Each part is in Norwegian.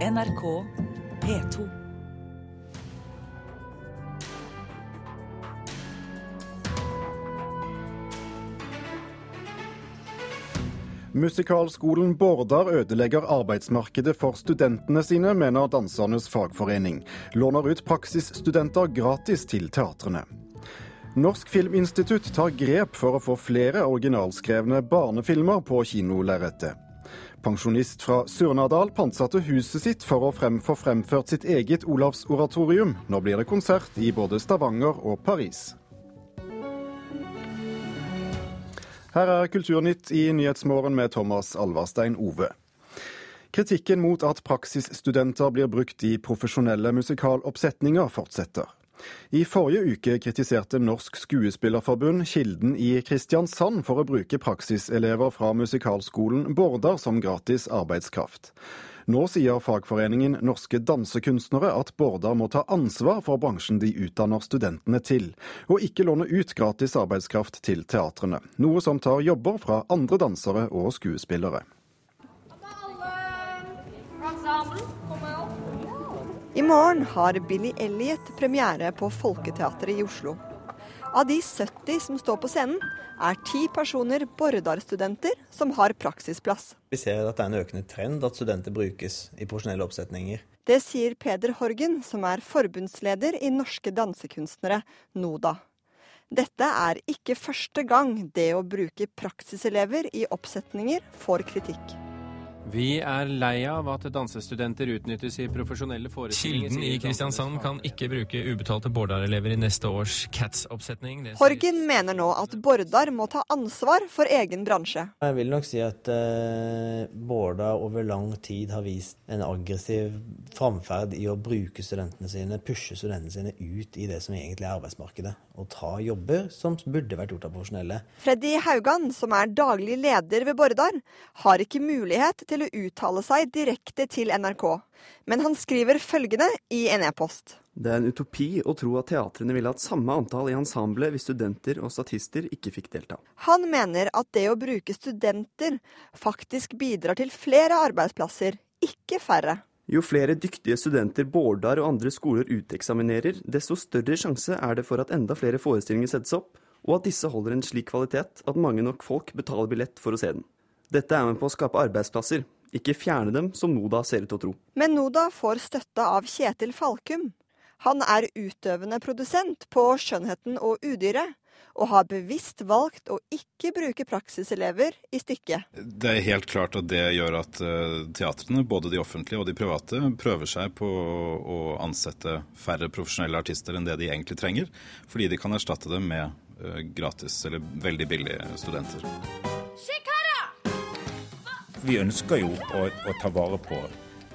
NRK P2. Musikalskolen Bårdar ødelegger arbeidsmarkedet for studentene sine, mener dansernes fagforening. Låner ut praksisstudenter gratis til teatrene. Norsk Filminstitutt tar grep for å få flere originalskrevne barnefilmer på kinolerretet. Pensjonist fra Surnadal pantsatte huset sitt for å få fremført sitt eget Olavsoratorium. Nå blir det konsert i både Stavanger og Paris. Her er Kulturnytt i Nyhetsmorgen med Thomas Alverstein Ove. Kritikken mot at praksisstudenter blir brukt i profesjonelle musikaloppsetninger, fortsetter. I forrige uke kritiserte Norsk Skuespillerforbund Kilden i Kristiansand for å bruke praksiselever fra musikalskolen Bårdar som gratis arbeidskraft. Nå sier fagforeningen Norske dansekunstnere at Bårdar må ta ansvar for bransjen de utdanner studentene til, og ikke låne ut gratis arbeidskraft til teatrene, noe som tar jobber fra andre dansere og skuespillere. I morgen har Billy Elliot premiere på Folketeatret i Oslo. Av de 70 som står på scenen, er ti personer Bordar-studenter som har praksisplass. Vi ser at det er en økende trend at studenter brukes i profesjonelle oppsetninger. Det sier Peder Horgen, som er forbundsleder i Norske dansekunstnere, NODA. Dette er ikke første gang det å bruke praksiselever i oppsetninger får kritikk. Vi er lei av at dansestudenter utnyttes i profesjonelle forestillinger. Kilden i Kristiansand kan ikke bruke ubetalte Bårdar-elever i neste års Cats-oppsetning. Horgen mener nå at Bårdar må ta ansvar for egen bransje. Jeg vil nok si at uh, Bårdar over lang tid har vist en aggressiv framferd i å bruke studentene sine, pushe studentene sine ut i det som egentlig er arbeidsmarkedet. Og ta jobber som burde vært gjort av profesjonelle. Freddy Haugan, som er daglig leder ved Bårdar, har ikke mulighet til å uttale seg direkte til NRK. Men han skriver følgende i en e-post. Det er en utopi å tro at teatrene ville hatt samme antall i ensemblet hvis studenter og statister ikke fikk delta. Han mener at det å bruke studenter faktisk bidrar til flere arbeidsplasser, ikke færre. Jo flere dyktige studenter Bårdar og andre skoler uteksaminerer, desto større sjanse er det for at enda flere forestillinger settes opp, og at disse holder en slik kvalitet at mange nok folk betaler billett for å se den. Dette er med på å skape arbeidsplasser, ikke fjerne dem, som NODA ser ut til å tro. Men NODA får støtte av Kjetil Falkum. Han er utøvende produsent på Skjønnheten og udyret, og har bevisst valgt å ikke bruke praksiselever i stykket. Det er helt klart at det gjør at uh, teatrene, både de offentlige og de private, prøver seg på å ansette færre profesjonelle artister enn det de egentlig trenger, fordi de kan erstatte dem med uh, gratis eller veldig billige studenter. Vi ønsker jo å, å ta vare på,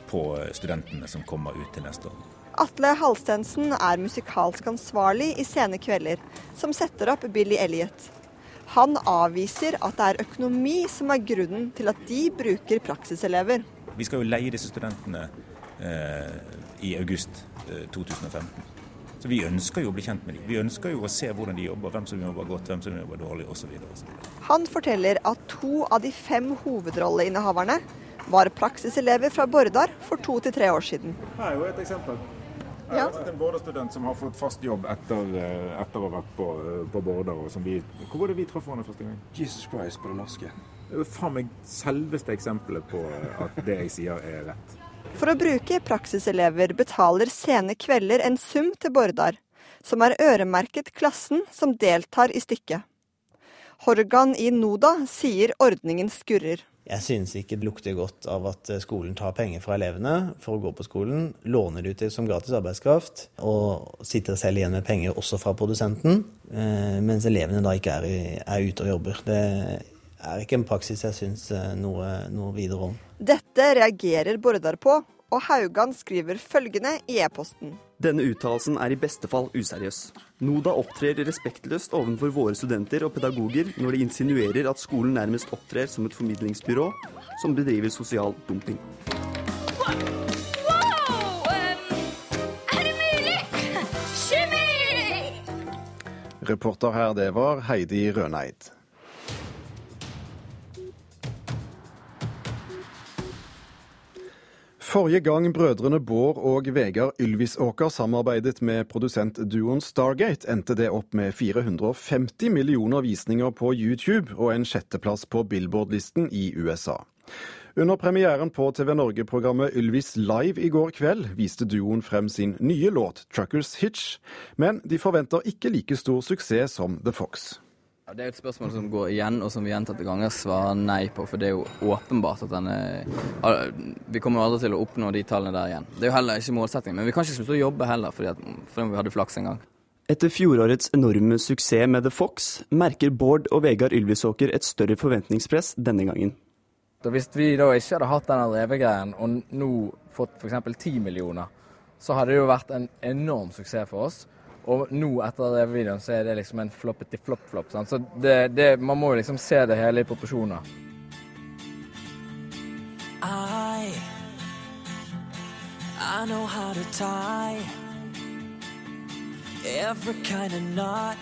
på studentene som kommer ut til neste år. Atle Halstensen er musikalsk ansvarlig i Sene Kvelder, som setter opp Billy Elliot. Han avviser at det er økonomi som er grunnen til at de bruker praksiselever. Vi skal jo leie disse studentene eh, i august eh, 2015. Så vi ønsker jo å bli kjent med dem. Vi ønsker jo å se hvordan de jobber, hvem som jobber godt, hvem som jobber dårlig osv. Han forteller at to av de fem hovedrolleinnehaverne var praksiselever fra Bordar for to til tre år siden. Her er jo et eksempel. Jeg har sett en Bårdar-student som har fått fast jobb etter, etter å ha vært på, på Bårdar. Hvor var det vi traff henne første gang? Jesus Christ på det norske. Det er faen meg selveste eksempelet på at det jeg sier er rett. For å bruke praksiselever betaler Sene Kvelder en sum til Bårdar, som er øremerket klassen som deltar i stykket. Horgan i NODA sier ordningen skurrer. Jeg synes ikke det lukter godt av at skolen tar penger fra elevene for å gå på skolen, låner det ut til som gratis arbeidskraft, og sitter selv igjen med penger også fra produsenten, mens elevene da ikke er, er ute og jobber. Det er ikke en praksis jeg syns noe, noe videre om. Dette reagerer Bårdar på, og Haugan skriver følgende i e-posten. Denne uttalelsen er i beste fall useriøs. NODA opptrer respektløst overfor våre studenter og pedagoger når de insinuerer at skolen nærmest opptrer som et formidlingsbyrå som bedriver sosial dumping. Reporter her, det var Heidi Røneid. Forrige gang brødrene Bård og Vegard Ylvisåker samarbeidet med produsentduoen Stargate, endte det opp med 450 millioner visninger på YouTube og en sjetteplass på Billboard-listen i USA. Under premieren på TV Norge-programmet Ylvis Live i går kveld viste duoen frem sin nye låt 'Truckers Hitch', men de forventer ikke like stor suksess som The Fox. Ja, det er et spørsmål som går igjen, og som vi gjentatte ganger svarer nei på. For det er jo åpenbart at denne Vi kommer aldri til å oppnå de tallene der igjen. Det er jo heller ikke målsettingen. Men vi kan ikke slutte å jobbe heller, fordi, at, fordi vi hadde flaks en gang. Etter fjorårets enorme suksess med The Fox, merker Bård og Vegard Ylvisåker et større forventningspress denne gangen. Da hvis vi da ikke hadde hatt denne revegreien og nå fått f.eks. 10 millioner, så hadde det jo vært en enorm suksess for oss. Og nå etter den videoen så er det liksom en floppety flopp-flopp. Så det, det, man må jo liksom se det hele i proporsjoner. I, I know how to tie every kind of knot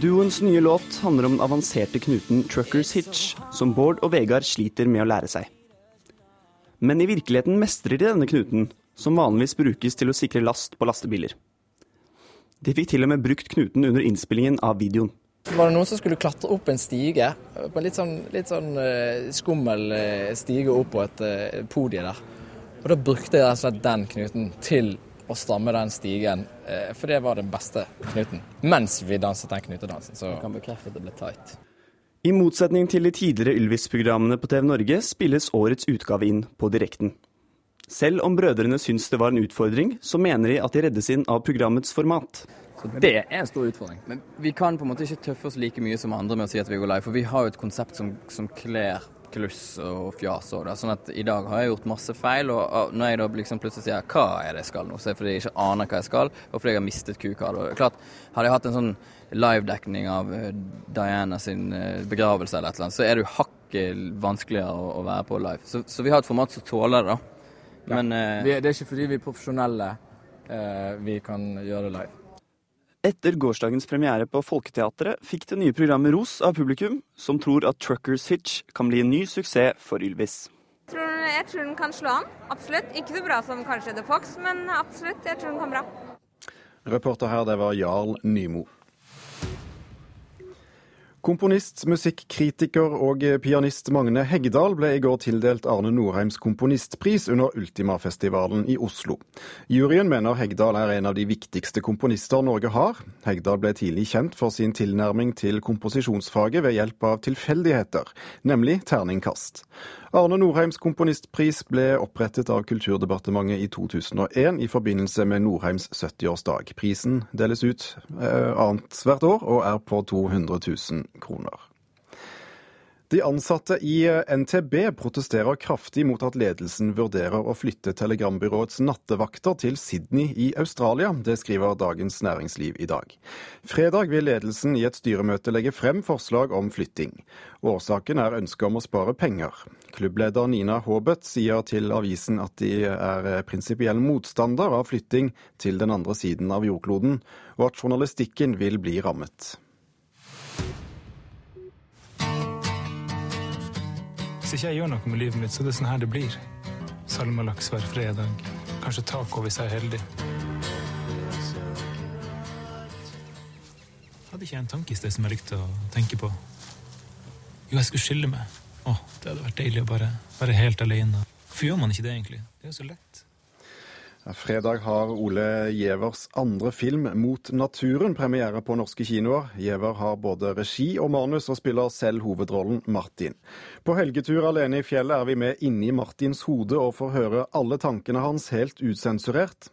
Duoens nye låt handler om den avanserte knuten Truckers Hitch, som Bård og Vegard sliter med å lære seg. Men i virkeligheten mestrer de denne knuten, som vanligvis brukes til å sikre last på lastebiler. De fikk til og med brukt knuten under innspillingen av videoen. Var det noen som skulle klatre opp en stige, på en litt sånn, litt sånn uh, skummel uh, stige opp på et uh, podie der. Og da brukte jeg rett og slett den knuten til å stramme den stigen, for det var den beste knuten. Mens vi danset den knutedansen. Så jeg kan bekrefte at det ble tight. I motsetning til de tidligere Ylvis-programmene på TV Norge spilles årets utgave inn på direkten. Selv om brødrene syns det var en utfordring, så mener de at de reddes inn av programmets format. Så Det er en stor utfordring. Men vi kan på en måte ikke tøffe oss like mye som andre med å si at vi går live, for vi har jo et konsept som, som kler kluss og fjas og det. Sånn at i dag har jeg gjort masse feil, og når jeg da liksom plutselig sier hva er det jeg skal nå, så er det fordi jeg ikke aner hva jeg skal, og fordi jeg har mistet kuka. Klart, hadde jeg hatt en sånn livedekning av eh, Diana sin eh, begravelse eller et eller annet, så er det jo hakket vanskeligere å, å være på live. Så, så vi har et format som tåler det, da. Men, uh, det er ikke fordi vi er profesjonelle uh, vi kan gjøre det live. Etter gårsdagens premiere på Folketeatret fikk det nye programmet ros av publikum, som tror at Truckers Hitch kan bli en ny suksess for Ylvis. Jeg tror, jeg tror den kan slå an. Absolutt. Ikke så bra som kanskje The Fox, men absolutt. Jeg tror den kan bra. Reporter her, det var Jarl Nymo. Komponist, musikkritiker og pianist Magne Heggedal ble i går tildelt Arne Norheims komponistpris under Ultimafestivalen i Oslo. Juryen mener Heggedal er en av de viktigste komponister Norge har. Heggedal ble tidlig kjent for sin tilnærming til komposisjonsfaget ved hjelp av tilfeldigheter, nemlig terningkast. Arne Norheims komponistpris ble opprettet av Kulturdepartementet i 2001 i forbindelse med Norheims 70-årsdag. Prisen deles ut eh, annethvert år og er på 200 000 kroner. De ansatte i NTB protesterer kraftig mot at ledelsen vurderer å flytte telegrambyråets nattevakter til Sydney i Australia. Det skriver Dagens Næringsliv i dag. Fredag vil ledelsen i et styremøte legge frem forslag om flytting. Årsaken er ønsket om å spare penger. Klubbleder Nina Haabeth sier til avisen at de er prinsipiell motstander av flytting til den andre siden av jordkloden, og at journalistikken vil bli rammet. Hvis ikke jeg gjør noe med livet mitt, så er det sånn her det blir. Salmalaks hver fredag. Kanskje taco hvis jeg er heldig. Hadde ikke jeg en tanke i sted som jeg likte å tenke på? Jo, jeg skulle skille meg. Å, det hadde vært deilig å bare være helt alene. Hvorfor gjør man ikke det, egentlig? Det er jo så lett. Fredag har Ole Gjevers andre film 'Mot naturen' premiere på norske kinoer. Giæver har både regi og manus, og spiller selv hovedrollen Martin. På helgetur alene i fjellet er vi med inni Martins hode og får høre alle tankene hans helt utsensurert.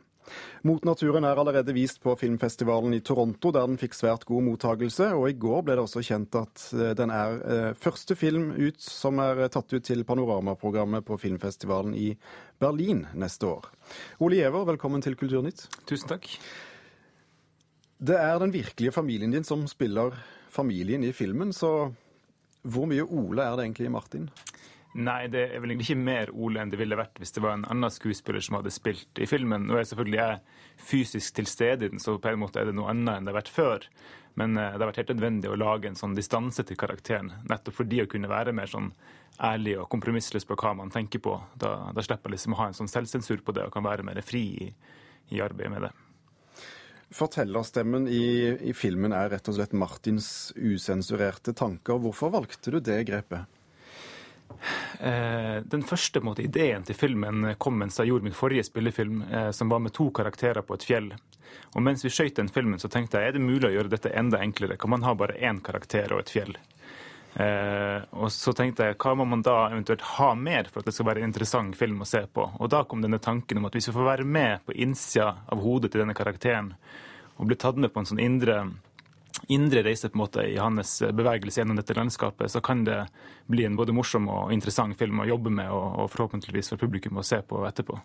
Mot naturen er allerede vist på filmfestivalen i Toronto, der den fikk svært god mottagelse. Og i går ble det også kjent at eh, den er eh, første film ut som er tatt ut til Panorama-programmet på filmfestivalen i Berlin neste år. Ole Giæver, velkommen til Kulturnytt. Tusen takk. Det er den virkelige familien din som spiller familien i filmen, så hvor mye Ole er det egentlig i Martin? Nei, det er vel egentlig ikke mer Ole enn det ville vært hvis det var en annen skuespiller som hadde spilt i filmen. Nå er selvfølgelig jeg fysisk til stede i den, så på en måte er det noe annet enn det har vært før. Men eh, det har vært helt nødvendig å lage en sånn distanse til karakteren, nettopp fordi å kunne være mer sånn ærlig og kompromissløs på hva man tenker på. Da, da slipper jeg liksom å ha en sånn selvsensur på det og kan være mer fri i, i arbeidet med det. Fortellerstemmen i, i, filmen er rett og slett Martins usensurerte tanker. Hvorfor valgte du det grepet? Eh, den første måte, ideen til filmen kom mens jeg gjorde min forrige spillefilm, eh, som var med to karakterer på et fjell. Og mens vi skøyt den filmen, så tenkte jeg er det mulig å gjøre dette enda enklere? Kan man ha bare én karakter og et fjell? Eh, og så tenkte jeg hva må man da eventuelt ha mer for at det skal være en interessant film å se på? Og da kom denne tanken om at hvis vi får være med på innsida av hodet til denne karakteren, og bli tatt med på en sånn indre, indre reise på en måte i hans bevegelse gjennom dette landskapet, så kan det bli en både morsom og interessant film å jobbe med, og, forhåpentligvis for publikum å se på etterpå.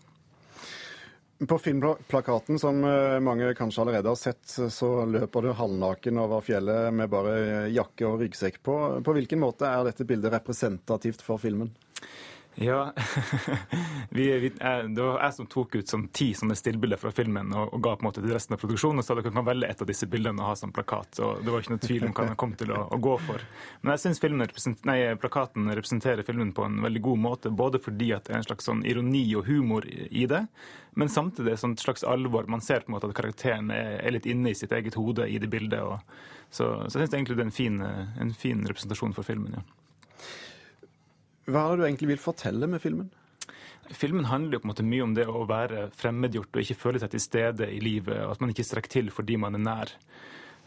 På filmplakaten, som eh, mange kanskje allerede har sett, så løper du halvnaken over fjellet med bare jakke og ryggsekk på. På hvilken måte er dette bildet representativt for filmen? Ja, vi, vi, Det var jeg som tok ut sånn ti sånne stillbilder fra filmen og, og, ga på en måte til resten av produksjonen og sa dere kan velge et av disse bildene og ha som plakat. og Det var ikke noe tvil om hva den kom til å, å gå for. Men jeg syns plakaten representerer filmen på en veldig god måte, både fordi at det er en slags sånn ironi og humor i det, men samtidig et slags alvor. Man ser på en måte at karakteren er, er litt inne i sitt eget hode i det bildet. Og, så, så jeg syns egentlig det er en fin, en fin representasjon for filmen. ja. Hva er det du egentlig vil fortelle med filmen? Filmen handler jo på en måte mye om det å være fremmedgjort og ikke føle seg til stede i livet. og At man ikke strekker til fordi man er nær.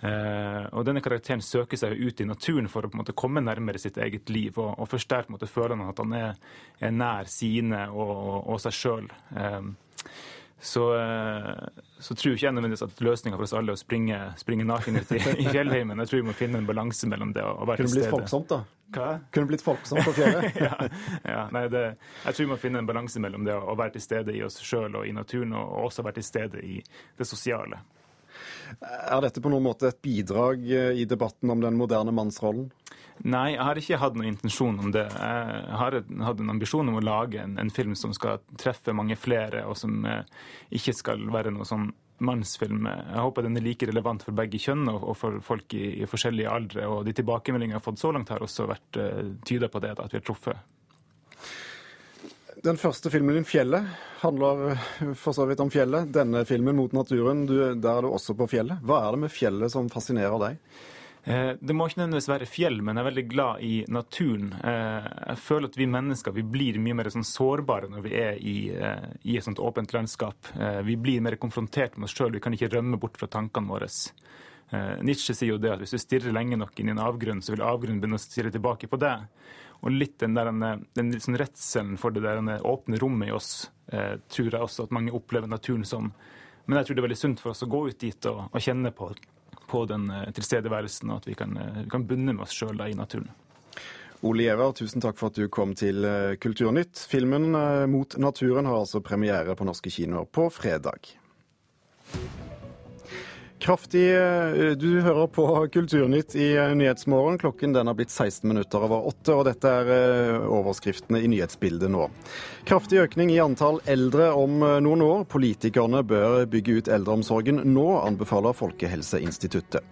Eh, og Denne karakteren søker seg ut i naturen for å på en måte komme nærmere sitt eget liv. Og, og først der på en måte føler han at han er, er nær sine og, og, og seg sjøl. Eh, så, eh, så tror jeg ikke nødvendigvis at løsninga for oss alle er å springe, springe naken ut i, i fjellheimen. Jeg tror vi må finne en balanse mellom det og være til stede. Kunne blitt folksomt, da? Hva? Kunne blitt folksomt på fjellet? ja, ja, nei, det, jeg tror vi må finne en balanse mellom det å være til stede i oss sjøl og i naturen, og også være til stede i det sosiale. Er dette på noen måte et bidrag eh, i debatten om den moderne mannsrollen? Nei, jeg har ikke hatt noen intensjon om det. Jeg har hatt en ambisjon om å lage en, en film som skal treffe mange flere, og som eh, ikke skal være noe sånn mannsfilm. Jeg håper den er like relevant for begge kjønn og, og for folk i, i, forskjellige aldre. Og de tilbakemeldingene jeg har fått så langt, har også vært eh, tyda på det, da, at vi har truffet. Den første filmen din, 'Fjellet', handler eh, for så vidt om fjellet. Denne filmen, 'Mot naturen', du, der er du også på fjellet. Hva er det med fjellet som fascinerer deg? Eh, det må ikke nødvendigvis være fjell, men jeg er veldig glad i naturen. Eh, jeg føler at vi mennesker vi blir mye mer sånn sårbare når vi er i, i, et sånt åpent landskap. Vi blir mer konfrontert med oss sjøl. Vi kan ikke rømme bort fra tankene våre. Nietzsche sier jo det at hvis du stirrer lenge nok inn i en avgrunn, så vil avgrunnen begynne å stirre tilbake på deg. Og litt den, der, den sånn redselen for det der åpne rommet i oss eh, tror jeg også at mange opplever naturen som. Men jeg tror det er veldig sunt for oss å gå ut dit og, og kjenne på, på den eh, tilstedeværelsen, og at vi kan, eh, vi kan bunne med oss sjøl i naturen. Ole Giæver, tusen takk for at du kom til eh, Kulturnytt. Filmen 'Mot naturen' har altså premiere på norske kinoer på fredag. Kraftig eh, Du hører på Kulturnytt i eh, Nyhetsmorgen. Klokken den har blitt 16 minutter over åtte, og dette er eh, overskriftene i nyhetsbildet nå. Kraftig økning i antall eldre om noen år. Politikerne bør bygge ut eldreomsorgen nå, anbefaler Folkehelseinstituttet.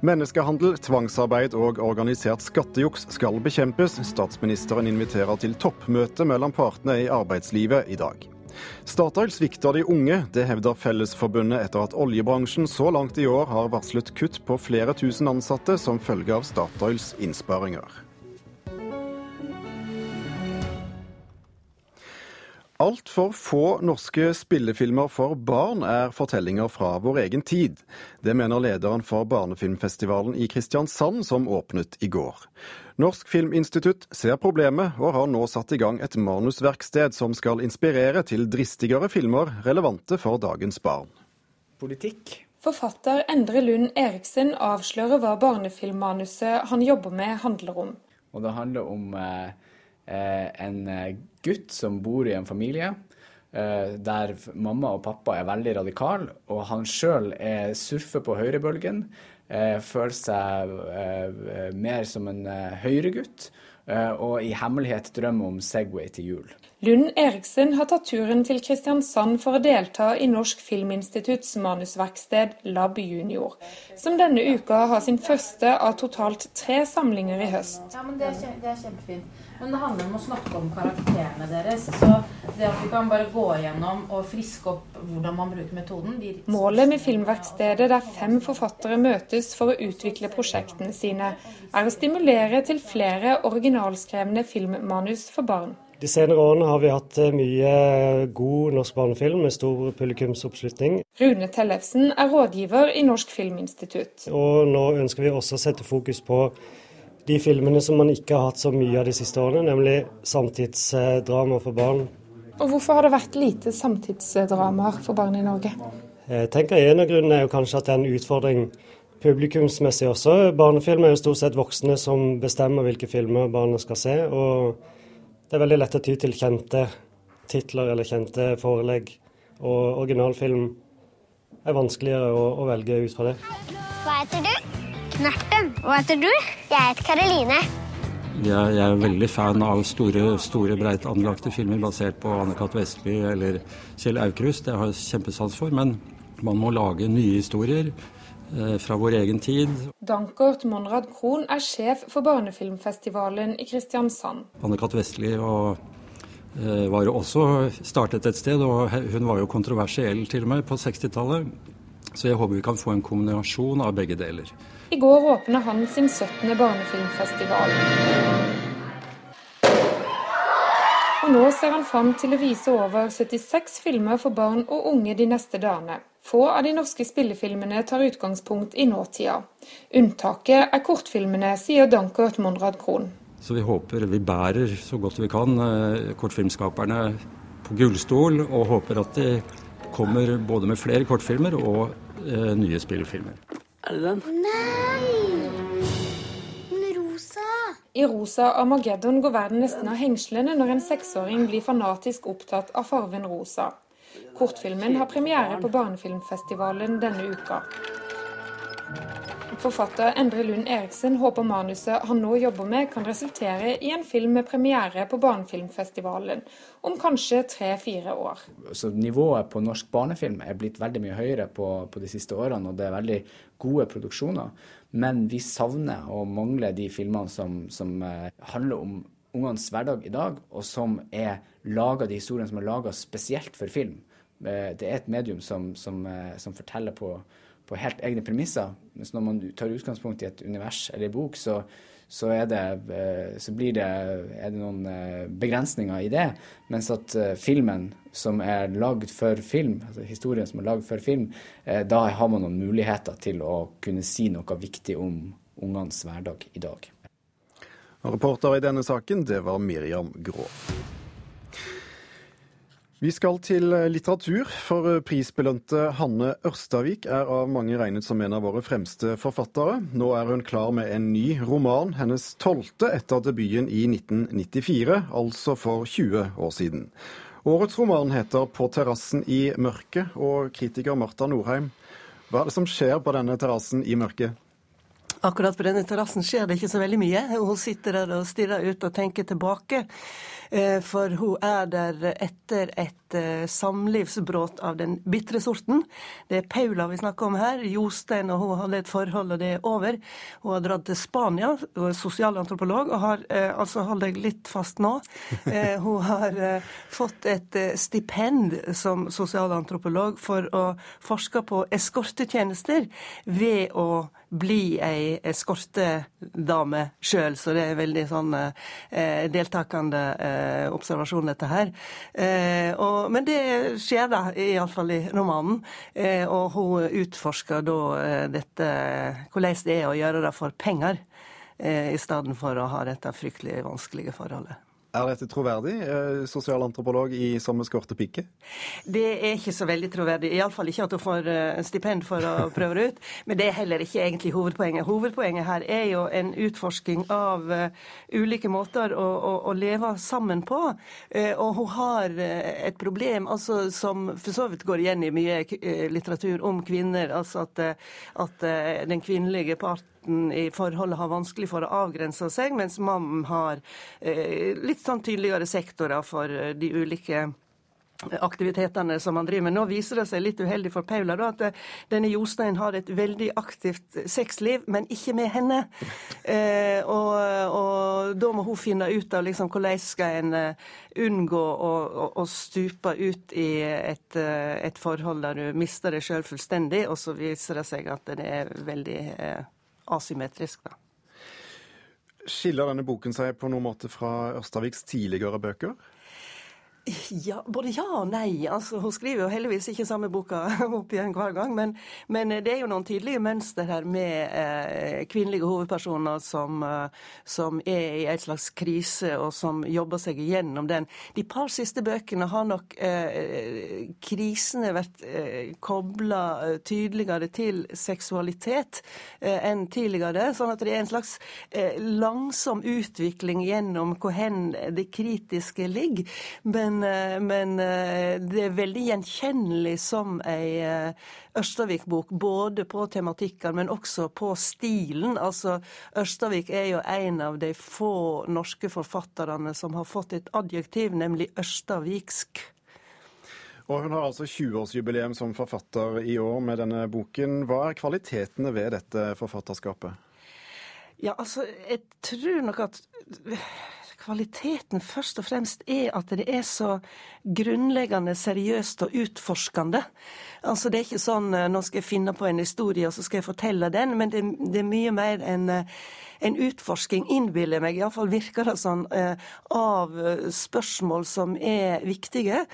Menneskehandel, tvangsarbeid og organisert skattejuks skal bekjempes. Statsministeren inviterer til toppmøte mellom partene i arbeidslivet i dag. Statoil svikter de unge, det hevder Fellesforbundet etter at oljebransjen så langt i år har varslet kutt på flere tusen ansatte som følge av Statoils innsparinger. Altfor få norske spillefilmer for barn er fortellinger fra vår egen tid. Det mener lederen for Barnefilmfestivalen i Kristiansand, som åpnet i går. Norsk Filminstitutt ser problemet, og har nå satt i gang et manusverksted som skal inspirere til dristigere filmer relevante for dagens barn. Politikk. Forfatter Endre Lund Eriksen avslører hva barnefilmmanuset han jobber med, handler om. Og det handler om eh, Eh, en eh, gutt som bor i en familie eh, der mamma og pappa er veldig radikale, og han sjøl surfer på høyrebølgen. Føler seg mer som en høyregutt. eh, og i hemmelighet drømmer om Segway til jul. Lund Eriksen har tatt turen til Kristiansand for å delta i Norsk Filminstitutts manusverksted Lab Junior, som denne uka har sin første av totalt tre samlinger i høst. Ja, men det er, det er kjempefint. Men det handler om å snakke om karakterene deres. Så det at vi kan bare gå igjennom og friske opp hvordan man bruker metoden Målet med filmverkstedet, der fem forfattere møtes for å utvikle prosjektene sine, er å stimulere til flere originalskrevne filmmanus for barn. De senere årene har vi hatt eh, mye god norsk barnefilm med stor publikumsoppslutning. Rune Tellefsen er rådgiver i Norsk Filminstitutt. Og nå ønsker vi også å sette fokus på de filmene som man ikke har hatt så mye av de siste årene, nemlig samtidsdrama for barn. Og hvorfor har det vært lite samtidsdramaer for barn i Norge? Jeg tenker En av grunnene er jo kanskje at det er en utfordring publikumsmessig også. Barnefilm er jo stort sett voksne som bestemmer hvilke filmer barna skal se. og det er veldig lett å ty til kjente titler eller kjente forelegg. Og originalfilm er vanskeligere å, å velge ut fra det. Hva heter du? Knerten. Hva heter du? Jeg heter Karoline. Jeg, jeg er veldig fan av store, store breit anlagte filmer basert på Anne-Cath. Vestby eller Kjell Aukrust. Det har jeg kjempesans for. Men man må lage nye historier fra vår egen tid. Dankert Monrad Krohn er sjef for Barnefilmfestivalen i Kristiansand. Anne-Kat. Vestli og, eh, var jo også startet et sted, og hun var jo kontroversiell til og med på 60-tallet. Så jeg håper vi kan få en kombinasjon av begge deler. I går åpna han sin 17. barnefilmfestival. Og nå ser han fram til å vise over 76 filmer for barn og unge de neste dagene. Få av de norske spillefilmene tar utgangspunkt i nåtida. Unntaket er kortfilmene, sier Dankert Monrad Krohn. Så vi håper vi bærer så godt vi kan eh, kortfilmskaperne på gullstol, og håper at de kommer både med flere kortfilmer og eh, nye spillefilmer. Er det den? Nei! Den rosa. I rosa Armageddon går verden nesten av hengslene når en seksåring blir fanatisk opptatt av farven rosa. Kortfilmen har premiere på Barnefilmfestivalen denne uka. Forfatter Endre Lund Eriksen håper manuset han nå jobber med, kan resultere i en film med premiere på Barnefilmfestivalen om kanskje tre-fire år. Så Nivået på norsk barnefilm er blitt veldig mye høyere på, på de siste årene, og det er veldig gode produksjoner. Men vi savner og mangler de filmene som, som eh, handler om ungenes hverdag i dag, og som er laget, de historiene som er laga spesielt for film. Eh, Det er et medium som, som, eh, som forteller på, på helt egne premisser. Mens når man tar utgangspunkt i et univers eller en bok, så, så, det, eh, så blir det, det noen begrensninger i det. Mens at filmen som er lagd for film, altså historien som er lagd for film, da har man noen muligheter til å kunne si noe viktig om ungenes hverdag i dag. Og Reporter i denne saken, det var Miriam Grov. Vi skal til litteratur, for prisbelønte Hanne Ørstavik er av mange regnet som en av våre fremste forfattere. Nå er hun klar med en ny roman, hennes tolvte etter debuten i 1994, altså for 20 år siden. Årets roman heter 'På terrassen i mørket', og kritiker Marta Norheim, hva er det som skjer på denne terrassen i mørket? Akkurat på denne terrassen skjer det ikke så veldig mye. Hun sitter der og stirrer ut og tenker tilbake. Eh, For hun er der etter et eh, samlivsbrudd av den bitre sorten. Det er Paula vi snakker om her. Jostein og hun hadde et forhold, og det er over. Hun har dratt til Spania, hun er sosialantropolog, og har eh, altså hold deg litt fast nå. Hun har fått et stipend som sosialantropolog for å forske på eskortetjenester ved å bli ei eskortedame sjøl, så det er veldig sånn eh, deltakende eh, observasjon, dette her. Eh, og, men det skjer da, iallfall i romanen. Eh, og hun utforsker da eh, dette hvordan det er å gjøre det for penger, eh, i stedet for å ha dette fryktelig vanskelige forholdet. Er dette troverdig, eh, sosialantropolog i samme skortepikke? Det er ikke så veldig troverdig. Iallfall ikke at hun får eh, stipend for å prøve det ut. Men det er heller ikke egentlig hovedpoenget. Hovedpoenget her er jo en utforsking av eh, ulike måter å, å, å leve sammen på. Og hun har et problem altså, som for så vidt går igjen i mye litteratur om kvinner. Altså at, at den kvinnelige part gutten i forholdet har vanskelig for å avgrense seg, mens mannen har eh, litt sånn tydeligere sektorer for eh, de ulike aktivitetene som han driver med. Nå viser det seg litt uheldig for Paula da, at eh, denne Jostein har et veldig aktivt sexliv, men ikke med henne. Eh, og, og, da må hun finne ut av liksom, hvordan skal en unngå å, å, å, stupe ut i et, et, forhold der du mister deg sjøl fullstendig, og så viser det seg at det er veldig uh, asymmetrisk. da. Skiller denne boken seg på noen måte fra Ørstaviks tidligere bøker? Ja, både ja og nei. Altså, hun skriver jo heldigvis ikke samme boka opp igjen hver gang, men, men, det er jo noen tydelige mønster her med eh, kvinnelige hovedpersoner som, eh, som, er i en slags krise, og som jobber seg igjennom den. De par siste bøkene har nok eh, krisene vært eh, kobla eh, tydeligere til seksualitet eh, enn tidligere, sånn at det er en slags eh, langsom utvikling gjennom hvor hen det kritiske ligger. Men men, eh, men, eh, det er veldig gjenkjennelig som ei eh, Ørstavik-bok, både på tematikken, men også på stilen. Altså, Ørstavik er jo en av de få norske forfatterne som har fått et adjektiv, nemlig ørstaviksk. Og Hun har altså 20-årsjubileum som forfatter i år med denne boken. Hva er kvalitetene ved dette forfatterskapet? Ja, altså, jeg tror nok at kvaliteten først og fremst er at det er så grunnleggende seriøst og utforskende. Altså Det er ikke sånn eh, nå skal jeg finne på en historie og så skal jeg fortelle den, men det, det er mye mer en, eh, en utforsking, innbiller jeg meg, iallfall virker det sånn, eh, av spørsmål som er viktige.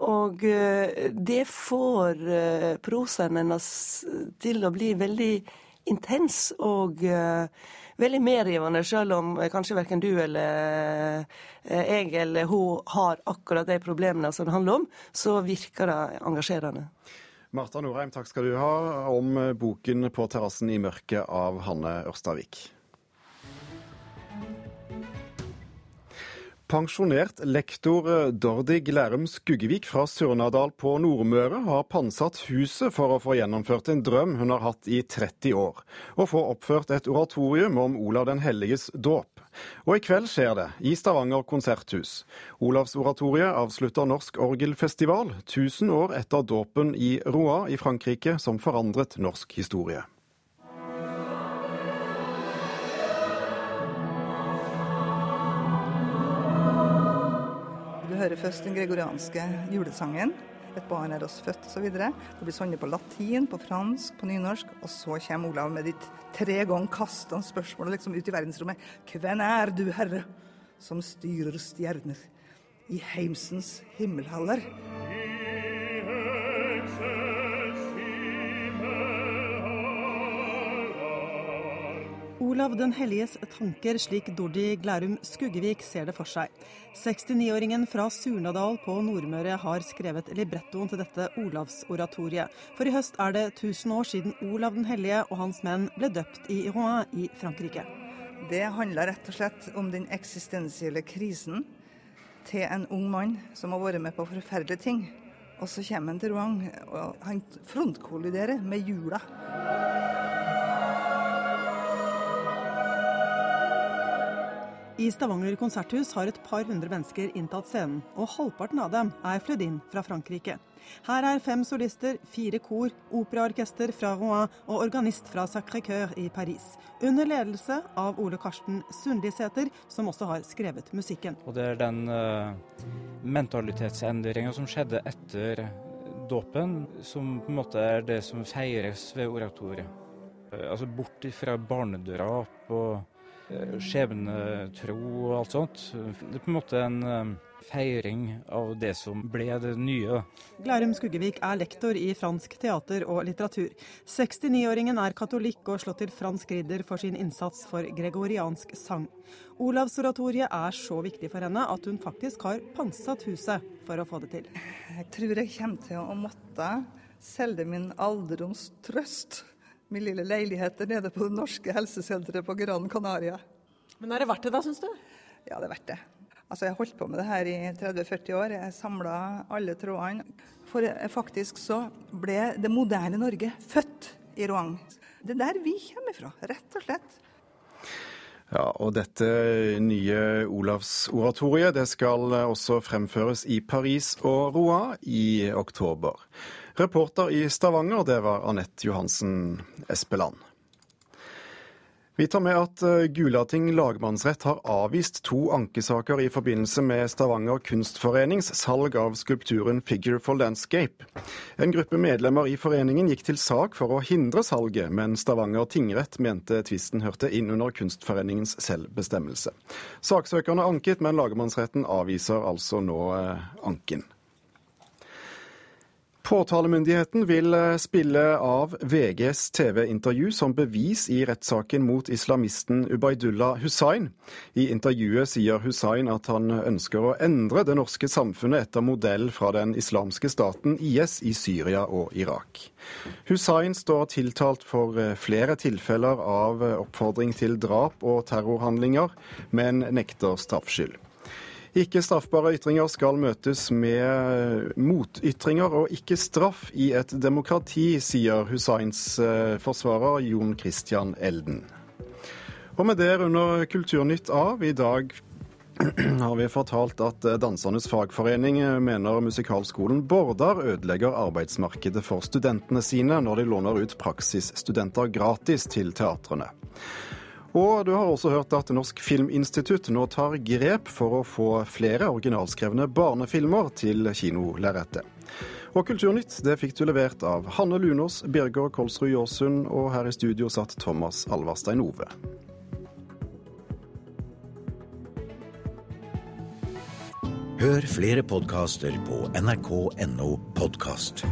Og det får prosaen hennes til å bli veldig intens og veldig medrivende, selv om eh, kanskje verken du eller uh, jeg eller hun har akkurat de problemene som det handler om, så virker det engasjerende. Marta Norheim, takk skal du ha om boken 'På terrassen i mørket' av Hanne Ørstavik. Pensjonert lektor eh, Dordig Lærum Skuggevik fra Surnadal på Nordmøre har pantsatt huset for å få gjennomført en drøm hun har hatt i 30 år, og få oppført et oratorium om Olav den helliges dåp. Og i kveld skjer det, i Stavanger konserthus. Olavsoratoriet avslutter Norsk orgelfestival, 1000 år etter dåpen i Roa i Frankrike, som forandret norsk historie. Hører først den gregorianske julesangen. Et barn er oss født osv. Det blir sunget på latin, på fransk, på nynorsk. Og så kommer Olav med ditt tre ganger kastende spørsmål liksom ut i verdensrommet. Hvem er du, Herre, som styrer stjerner i heimsens himmelhaller? Olav den helliges tanker, slik Dordi Glærum Skuggevik ser det for seg. 69-åringen fra Surnadal på Nordmøre har skrevet librettoen til dette Olavsoratoriet. For i høst er det 1000 år siden Olav den hellige og hans menn ble døpt i Rouen i Frankrike. Det handler rett og slett om den eksistensielle krisen til en ung mann som har vært med på forferdelige ting. Og så kommer han til Rouen, og han frontkolliderer med jula. I Stavanger konserthus har et par hundre mennesker inntatt scenen, og halvparten av dem er flydd inn fra Frankrike. Her er fem solister, fire kor, operaorkester fra Rouen og organist fra Sacré-Cœur i Paris. Under ledelse av Ole Karsten Sundlisæter, som også har skrevet musikken. Og Det er den uh, mentalitetsendringa som skjedde etter dåpen, som på en måte er det som feires ved oratoriet. Uh, altså bort fra barnedrap og Eh, skjebnetro og alt sånt. Det er på en måte en eh, feiring av det som ble det nye. Glærum Skuggevik er lektor i fransk teater og litteratur. 69-åringen er katolikk og slått til fransk ridder for sin innsats for gregoriansk sang. Olavsoratoriet er så viktig for henne at hun faktisk har pantsatt huset for å få det til. Jeg tror jeg kommer til å måtte selge min alderdomstrøst min lille leilighet der nede på det norske helsesenteret på Gran Canaria. Men er det verdt det da, syns du? Ja, det er verdt det. Altså, Jeg har holdt på med det her i 30-40 år. Jeg samla alle trådene. For faktisk så ble det moderne Norge født i Rouen. Det er der vi kommer fra, rett og slett. Ja, og dette nye Olavsoratoriet det skal også fremføres i Paris og Rouen i oktober. Reporter i Stavanger, det var Anette Johansen Espeland. Vi tar med at eh, Gulating lagmannsrett har avvist to ankesaker i forbindelse med Stavanger kunstforenings salg av skulpturen Figure for Landscape. En gruppe medlemmer i foreningen gikk til sak for å hindre salget, men Stavanger tingrett mente tvisten hørte inn under Kunstforeningens selvbestemmelse. Saksøkerne anket, men lagmannsretten avviser altså nå eh, anken. Påtalemyndigheten vil eh, spille av VGs TV-intervju som bevis i rettssaken mot islamisten Ubaydullah Hussain. I intervjuet sier Hussain at han ønsker å endre det norske samfunnet etter modell fra den islamske staten IS i Syria og Irak. Hussain står tiltalt for eh, flere tilfeller av oppfordring til drap og terrorhandlinger, men nekter straffskyld. Ikke straffbare ytringer skal møtes med motytringer og ikke straff i et demokrati, sier Hussains eh, forsvarer Jon Christian Elden. Og med det runder Kulturnytt av. I dag har vi fortalt at Dansernes fagforening mener musikalskolen Bårdar ødelegger arbeidsmarkedet for studentene sine når de låner ut praksisstudenter gratis til teatrene. Og du har også hørt at Norsk Filminstitutt nå tar grep for å få flere originalskrevne barnefilmer til kinolerretet. Og Kulturnytt det fikk du levert av Hanne Lunås, Birger Kolsrud Jåsund, og her i studio satt Thomas Alverstein Ove. Hør flere podkaster på nrk.no podkast.